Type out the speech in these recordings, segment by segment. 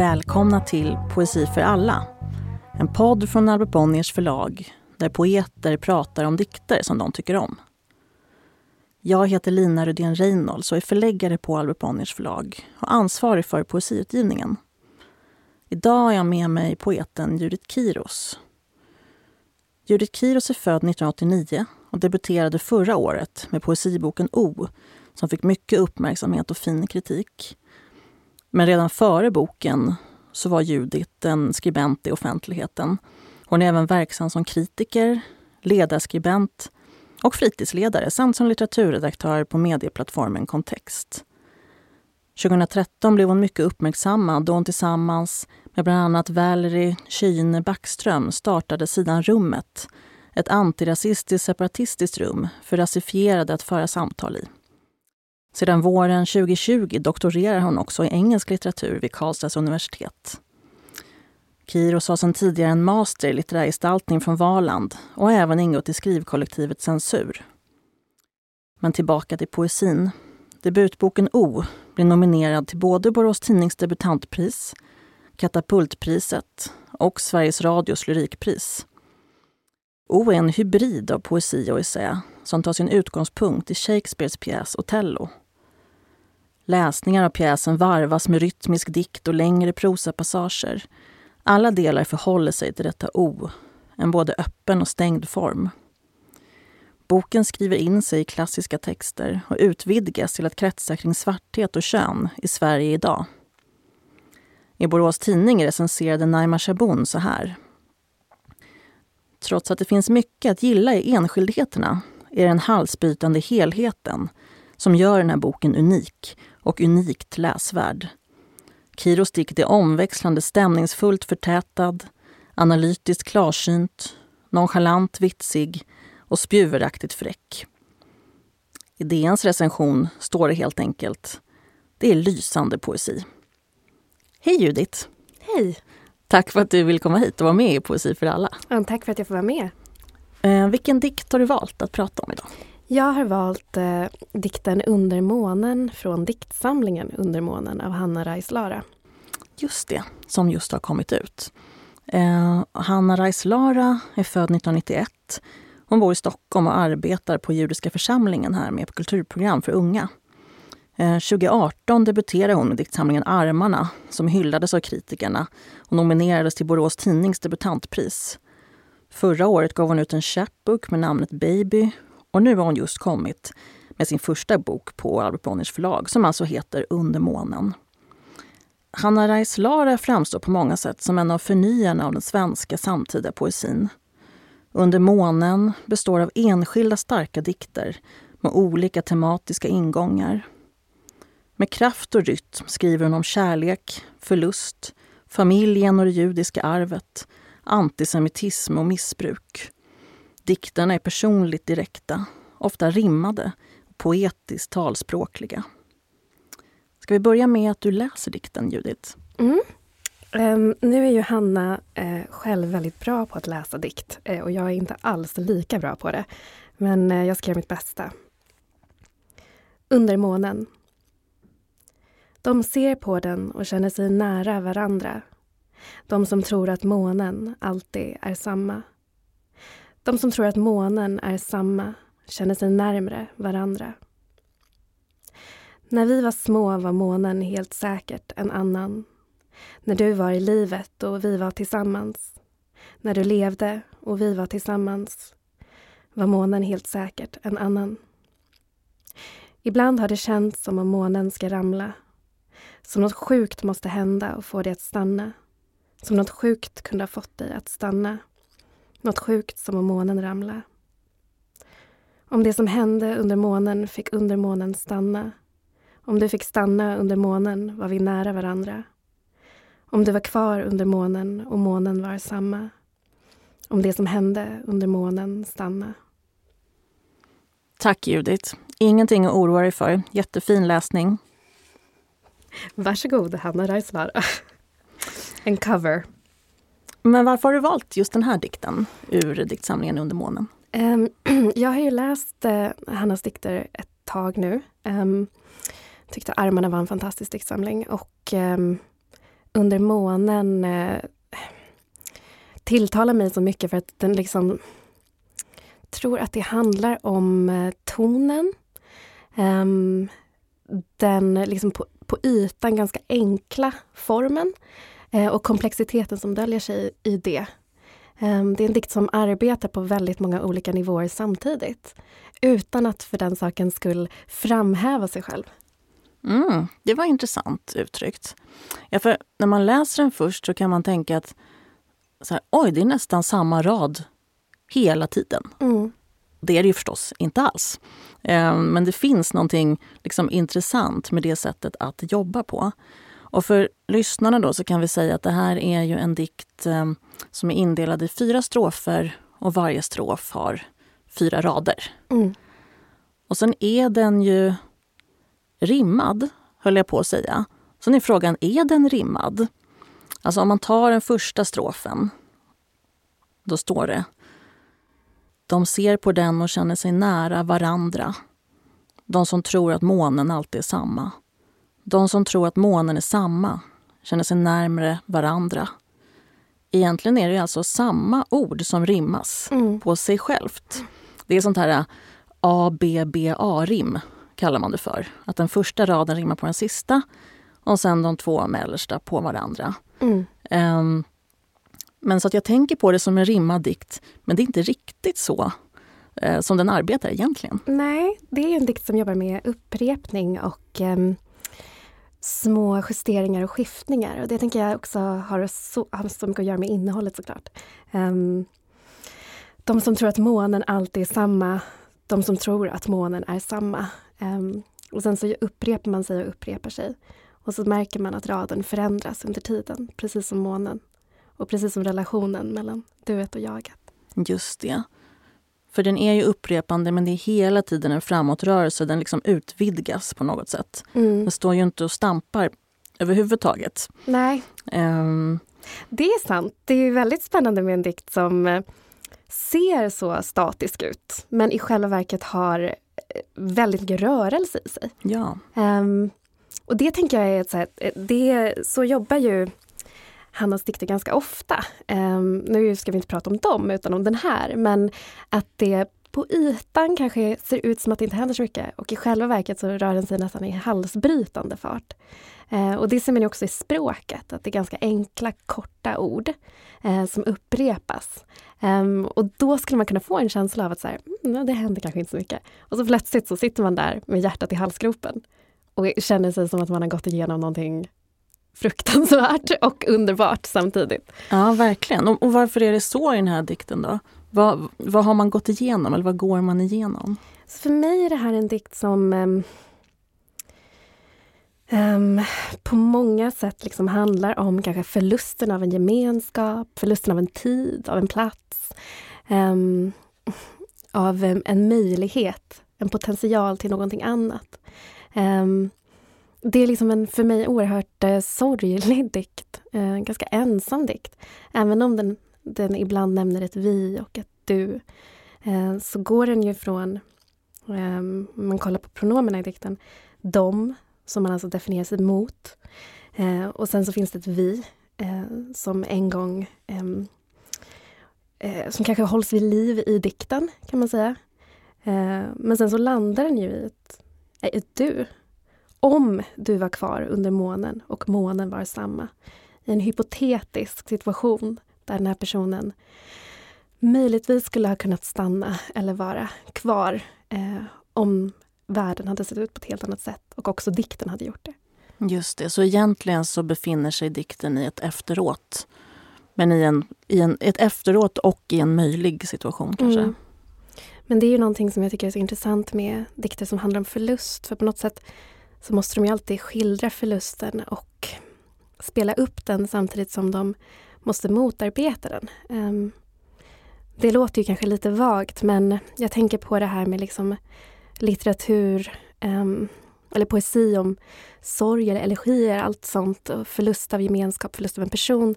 Välkomna till Poesi för alla. En podd från Albert Bonniers förlag där poeter pratar om dikter som de tycker om. Jag heter Lina Rudén Reynolds och är förläggare på Albert Bonniers förlag och ansvarig för poesiutgivningen. Idag har jag med mig poeten Judith Kiros. Judith Kiros är född 1989 och debuterade förra året med poesiboken O som fick mycket uppmärksamhet och fin kritik. Men redan före boken så var Judith en skribent i offentligheten. Hon är även verksam som kritiker, ledarskribent och fritidsledare samt som litteraturredaktör på medieplattformen Kontext. 2013 blev hon mycket uppmärksammad då hon tillsammans med bland annat Valerie Kyne Backström startade Sidan Rummet, ett antirasistiskt separatistiskt rum för rasifierade att föra samtal i. Sedan våren 2020 doktorerar hon också i engelsk litteratur vid Karlstads universitet. Kiros har sedan tidigare en master i litterär gestaltning från Valand och har även ingått i skrivkollektivet Censur. Men tillbaka till poesin. Debutboken O blir nominerad till både Borås Tidnings debutantpris, Katapultpriset och Sveriges Radios lyrikpris. O är en hybrid av poesi och essä som tar sin utgångspunkt i Shakespeares pjäs Othello. Läsningar av pjäsen varvas med rytmisk dikt och längre prosapassager. Alla delar förhåller sig till detta O, en både öppen och stängd form. Boken skriver in sig i klassiska texter och utvidgas till att kretsa kring svarthet och kön i Sverige idag. I Borås Tidning recenserade Naima Shabun så här. Trots att det finns mycket att gilla i enskildheterna är den halsbrytande helheten som gör den här boken unik och unikt läsvärd. Kiros dikt är omväxlande stämningsfullt förtätad, analytiskt klarsynt, nonchalant vitsig och spjuveraktigt fräck. I DNs recension står det helt enkelt Det är lysande poesi. Hej Judith! Hej! Tack för att du vill komma hit och vara med i Poesi för alla. Ja, tack för att jag får vara med. Eh, vilken dikt har du valt att prata om idag? Jag har valt eh, dikten Under månen från diktsamlingen Under månen av Hanna Reis-Lara. Just det, som just har kommit ut. Eh, Hanna Reis-Lara är född 1991. Hon bor i Stockholm och arbetar på Judiska församlingen här med kulturprogram för unga. Eh, 2018 debuterade hon med diktsamlingen Armarna som hyllades av kritikerna och nominerades till Borås Tidnings debutantpris. Förra året gav hon ut en chapbook med namnet Baby och nu har hon just kommit med sin första bok på Albert Bonniers förlag som alltså heter Under månen. Hanna Reislara framstår på många sätt som en av förnyarna av den svenska samtida poesin. Under månen består av enskilda starka dikter med olika tematiska ingångar. Med kraft och rytm skriver hon om kärlek, förlust, familjen och det judiska arvet, antisemitism och missbruk. Dikterna är personligt direkta, ofta rimmade och poetiskt talspråkliga. Ska vi börja med att du läser dikten, Judith? Mm. Um, nu är ju Hanna uh, själv väldigt bra på att läsa dikt uh, och jag är inte alls lika bra på det. Men uh, jag ska göra mitt bästa. Under månen. De ser på den och känner sig nära varandra. De som tror att månen alltid är samma. De som tror att månen är samma känner sig närmre varandra. När vi var små var månen helt säkert en annan. När du var i livet och vi var tillsammans. När du levde och vi var tillsammans var månen helt säkert en annan. Ibland har det känts som om månen ska ramla. Som något sjukt måste hända och få dig att stanna. Som något sjukt kunde ha fått dig att stanna. Något sjukt som om månen ramla. Om det som hände under månen fick under månen stanna. Om du fick stanna under månen var vi nära varandra. Om du var kvar under månen och månen var samma. Om det som hände under månen stanna. Tack Judith. Ingenting att oroa dig för. Jättefin läsning. Varsågod, Hanna Reislar. en cover. Men varför har du valt just den här dikten ur diktsamlingen Under månen? Um, jag har ju läst uh, Hannas dikter ett tag nu. Um, tyckte Armarna var en fantastisk diktsamling och um, Under månen eh, tilltalar mig så mycket för att den liksom tror att det handlar om eh, tonen. Um, den liksom på, på ytan ganska enkla formen och komplexiteten som döljer sig i det. Um, det är en dikt som arbetar på väldigt många olika nivåer samtidigt utan att för den sakens skull framhäva sig själv. Mm, det var intressant uttryckt. Ja, för när man läser den först så kan man tänka att så här, oj, det är nästan samma rad hela tiden. Mm. Det är det ju förstås inte alls. Eh, men det finns någonting liksom intressant med det sättet att jobba på. Och för lyssnarna då så kan vi säga att det här är ju en dikt eh, som är indelad i fyra strofer och varje strof har fyra rader. Mm. Och sen är den ju rimmad, höll jag på att säga. Sen är frågan, är den rimmad? Alltså om man tar den första strofen, då står det De ser på den och känner sig nära varandra. De som tror att månen alltid är samma. De som tror att månen är samma känner sig närmare varandra. Egentligen är det alltså samma ord som rimmas mm. på sig självt. Det är sånt här ABBA-rim kallar man det för. Att den första raden rimmar på den sista och sen de två mellersta på varandra. Mm. Um, men så att jag tänker på det som en rimmad dikt, men det är inte riktigt så uh, som den arbetar egentligen. Nej, det är en dikt som jobbar med upprepning och um, små justeringar och skiftningar. Och det tänker jag också har så, har så mycket att göra med innehållet såklart. Um, de som tror att månen alltid är samma, de som tror att månen är samma. Um, och sen så upprepar man sig och upprepar sig. Och så märker man att raden förändras under tiden, precis som månen. Och precis som relationen mellan duet och jaget. Just det. För den är ju upprepande men det är hela tiden en framåtrörelse. Den liksom utvidgas på något sätt. Mm. Den står ju inte och stampar överhuvudtaget. Nej. Um, det är sant. Det är väldigt spännande med en dikt som eh, ser så statisk ut men i själva verket har eh, väldigt mycket rörelse i sig. Ja. Um, och det tänker jag är ett så det, så jobbar ju Hannas dikter ganska ofta. Ehm, nu ska vi inte prata om dem utan om den här, men att det på ytan kanske ser ut som att det inte händer så mycket och i själva verket så rör den sig nästan i halsbrytande fart. Eh, och det ser man också i språket, att det är ganska enkla, korta ord eh, som upprepas. Eh, och då skulle man kunna få en känsla av att så här, mm, det händer kanske inte så mycket. Och så plötsligt så sitter man där med hjärtat i halsgropen och känner sig som att man har gått igenom någonting fruktansvärt och underbart samtidigt. Ja, verkligen. Och, och varför är det så i den här dikten då? Vad, vad har man gått igenom eller vad går man igenom? Så för mig är det här en dikt som um, um, på många sätt liksom handlar om kanske förlusten av en gemenskap, förlusten av en tid, av en plats. Um, av en möjlighet, en potential till någonting annat. Um, det är liksom en för mig oerhört eh, sorglig dikt. Eh, ganska ensam dikt. Även om den, den ibland nämner ett vi och ett du eh, så går den ju från, eh, man kollar på pronomen i dikten, de som man alltså definierar sig mot. Eh, och sen så finns det ett vi eh, som en gång ehm, eh, som kanske hålls vid liv i dikten kan man säga. Eh, men sen så landar den ju i ett ett du. Om du var kvar under månen och månen var samma. I en hypotetisk situation där den här personen möjligtvis skulle ha kunnat stanna eller vara kvar eh, om världen hade sett ut på ett helt annat sätt och också dikten hade gjort det. Just det, så egentligen så befinner sig dikten i ett efteråt. Men i, en, i en, ett efteråt och i en möjlig situation kanske. Mm. Men det är ju någonting som jag tycker är så intressant med dikter som handlar om förlust. För på något sätt så måste de ju alltid skildra förlusten och spela upp den samtidigt som de måste motarbeta den. Ehm, det låter ju kanske lite vagt men jag tänker på det här med liksom litteratur ehm, eller poesi om sorg eller elegier, allt sånt. Och förlust av gemenskap, förlust av en person.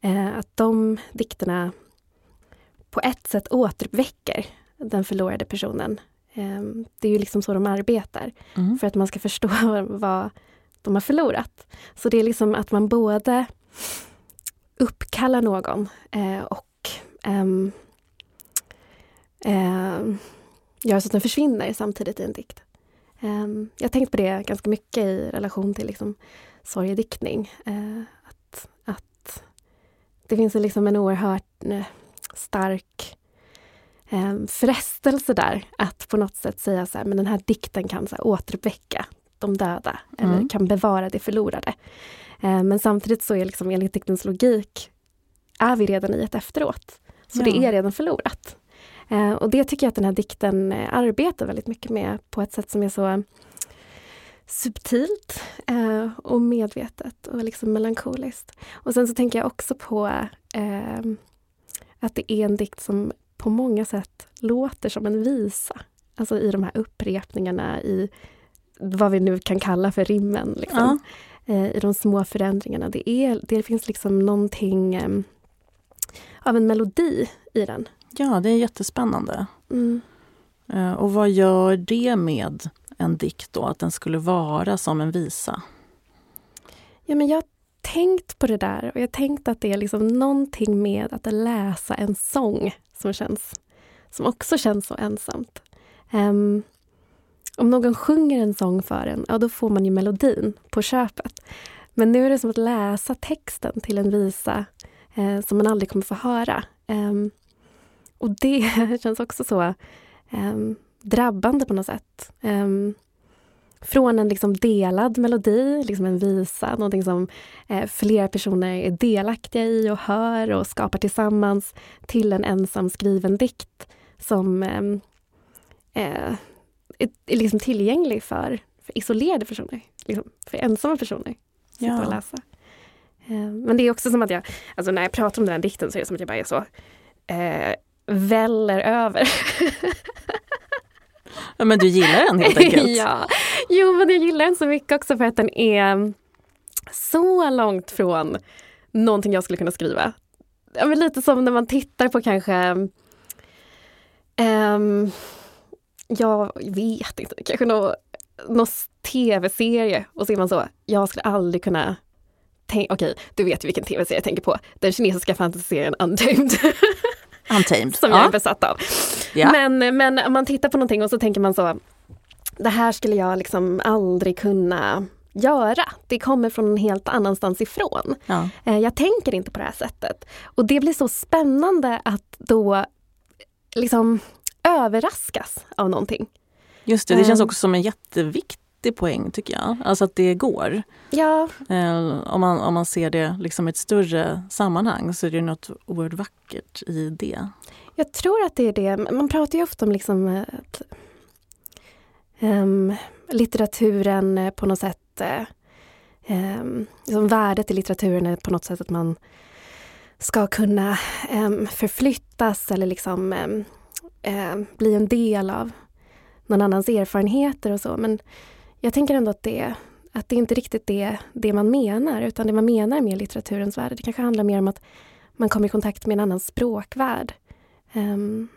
Ehm, att de dikterna på ett sätt återuppväcker den förlorade personen. Ehm, det är ju liksom så de arbetar, mm. för att man ska förstå vad de har förlorat. Så det är liksom att man både uppkalla någon eh, och um, um, göra så att den försvinner samtidigt i en dikt. Um, jag har tänkt på det ganska mycket i relation till liksom, sorgediktning. Uh, att, att det finns liksom en oerhört uh, stark um, frestelse där att på något sätt säga så här, men den här dikten kan så här, återuppväcka de döda mm. eller kan bevara det förlorade. Uh, men samtidigt så är liksom enligt diktens logik är vi redan i ett efteråt. Så ja. det är redan förlorat. Eh, och det tycker jag att den här dikten eh, arbetar väldigt mycket med på ett sätt som är så subtilt eh, och medvetet och liksom melankoliskt. Och sen så tänker jag också på eh, att det är en dikt som på många sätt låter som en visa. Alltså i de här upprepningarna i vad vi nu kan kalla för rimmen. Liksom. Ja. Eh, I de små förändringarna. Det, är, det finns liksom någonting eh, av en melodi i den. Ja, det är jättespännande. Mm. Eh, och vad gör det med en dikt då, att den skulle vara som en visa? Ja, men jag har tänkt på det där och jag har tänkt att det är liksom någonting med att läsa en sång som känns som också känns så ensamt. Um, om någon sjunger en sång för en, ja då får man ju melodin på köpet. Men nu är det som att läsa texten till en visa eh, som man aldrig kommer få höra. Um, och det känns också så um, drabbande på något sätt. Um, från en liksom delad melodi, liksom en visa, någonting som eh, flera personer är delaktiga i och hör och skapar tillsammans, till en ensam skriven dikt som ehm, eh, är liksom tillgänglig för, för isolerade personer, liksom, för ensamma personer. Ja. Att läsa. Eh, men det är också som att jag, alltså när jag pratar om den här dikten så är det som att jag bara är så eh, väller över. ja, men du gillar den helt enkelt? ja, jo men jag gillar den så mycket också för att den är så långt från någonting jag skulle kunna skriva. Ja, men lite som när man tittar på kanske um, jag vet inte, kanske någon, någon tv-serie och så är man så, jag skulle aldrig kunna Okej, okay, du vet vilken tv-serie jag tänker på. Den kinesiska fantasiserien Untamed. Untamed. Som jag ja. är besatt av. Ja. Men, men man tittar på någonting och så tänker man så, det här skulle jag liksom aldrig kunna göra. Det kommer från en helt annanstans ifrån. Ja. Eh, jag tänker inte på det här sättet. Och det blir så spännande att då liksom överraskas av någonting. Just det, det känns eh. också som en jätteviktig 80 poäng tycker jag. Alltså att det går. Ja. Eh, om, man, om man ser det liksom i ett större sammanhang så är det något oerhört vackert i det. Jag tror att det är det. Man pratar ju ofta om liksom att, litteraturen eh, på något sätt um, liksom värdet i litteraturen är på något sätt att man ska kunna um, förflyttas eller liksom um, bli en del av någon annans erfarenheter och så. Men jag tänker ändå att det, att det inte riktigt det, det man menar, utan det man menar med litteraturens värde, det kanske handlar mer om att man kommer i kontakt med en annan språkvärld. Um,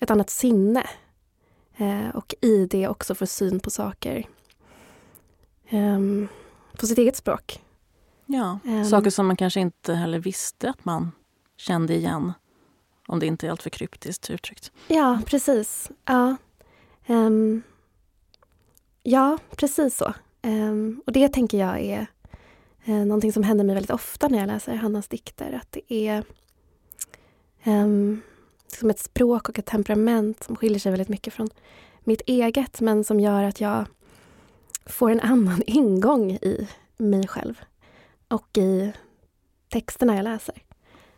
ett annat sinne. Uh, och i det också få syn på saker um, på sitt eget språk. Ja, um, saker som man kanske inte heller visste att man kände igen. Om det inte är alltför kryptiskt uttryckt. Ja, precis. Ja. Um, Ja, precis så. Um, och det tänker jag är uh, någonting som händer mig väldigt ofta när jag läser Hannas dikter. Att det är um, som ett språk och ett temperament som skiljer sig väldigt mycket från mitt eget men som gör att jag får en annan ingång i mig själv och i texterna jag läser.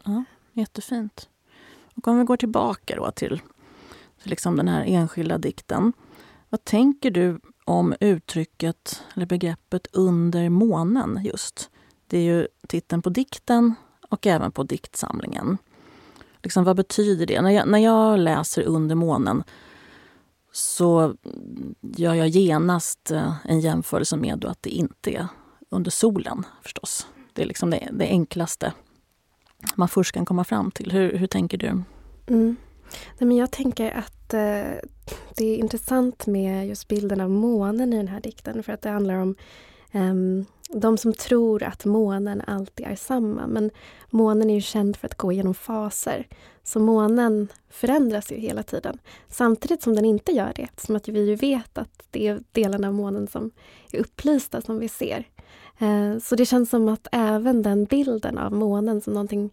Ja, Jättefint. Och om vi går tillbaka då till, till liksom den här enskilda dikten. Vad tänker du om uttrycket eller begreppet under månen just? Det är ju titeln på dikten och även på diktsamlingen. Liksom, vad betyder det? När jag, när jag läser Under månen så gör jag genast eh, en jämförelse med att det inte är under solen förstås. Det är liksom det, det enklaste man först kan komma fram till. Hur, hur tänker du? Mm. Nej, men jag tänker att eh, det är intressant med just bilden av månen i den här dikten för att det handlar om eh, de som tror att månen alltid är samma. Men månen är ju känd för att gå igenom faser. Så månen förändras ju hela tiden. Samtidigt som den inte gör det, eftersom att vi ju vet att det är delarna av månen som är upplysta som vi ser. Eh, så det känns som att även den bilden av månen som någonting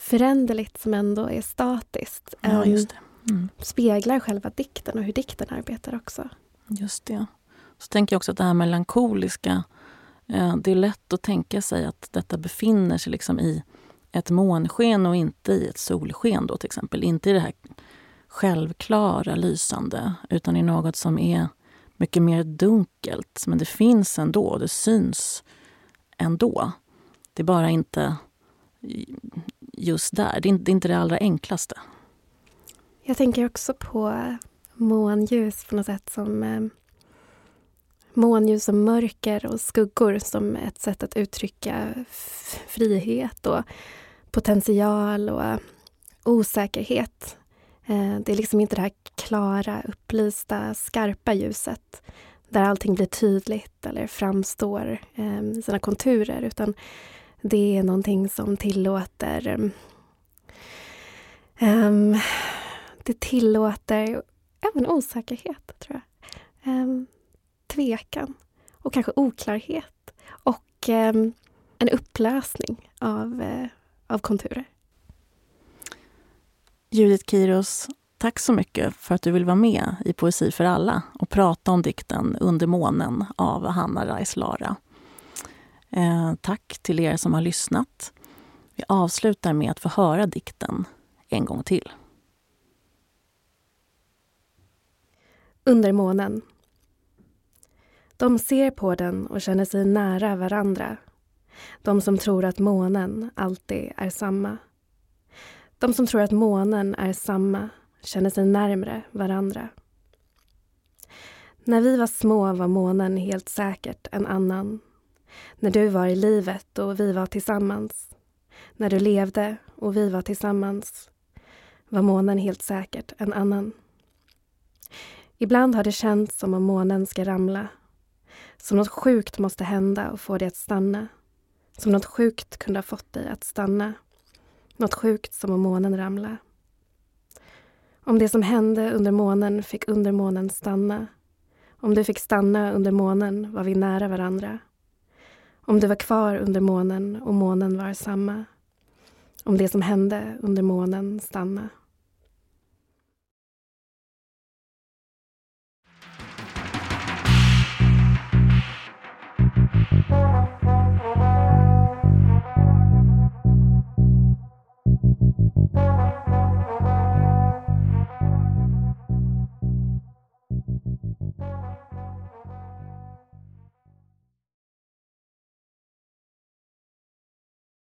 föränderligt som ändå är statiskt ja, ehm, mm. speglar själva dikten och hur dikten arbetar också. Just det. Så tänker jag också att det här melankoliska Eh, det är lätt att tänka sig att detta befinner sig liksom i ett månsken och inte i ett solsken då till exempel. Inte i det här självklara, lysande, utan i något som är mycket mer dunkelt. Men det finns ändå, det syns ändå. Det är bara inte just där. Det är inte det allra enklaste. Jag tänker också på månljus på något sätt som eh, månljus och mörker och skuggor som ett sätt att uttrycka frihet och potential och osäkerhet. Eh, det är liksom inte det här klara, upplysta, skarpa ljuset där allting blir tydligt eller framstår eh, i sina konturer utan det är någonting som tillåter um, det tillåter även osäkerhet, tror jag. Um, tvekan och kanske oklarhet och um, en upplösning av, uh, av konturer. Judith Kiros, tack så mycket för att du vill vara med i Poesi för alla och prata om dikten Under månen av Hanna Reis Lara. Eh, tack till er som har lyssnat. Vi avslutar med att få höra dikten en gång till. Under månen de ser på den och känner sig nära varandra. De som tror att månen alltid är samma. De som tror att månen är samma känner sig närmre varandra. När vi var små var månen helt säkert en annan. När du var i livet och vi var tillsammans. När du levde och vi var tillsammans var månen helt säkert en annan. Ibland har det känts som om månen ska ramla som något sjukt måste hända och få dig att stanna. Som något sjukt kunde ha fått dig att stanna. Något sjukt som om månen ramla. Om det som hände under månen fick under månen stanna. Om du fick stanna under månen var vi nära varandra. Om du var kvar under månen och månen var samma. Om det som hände under månen stanna.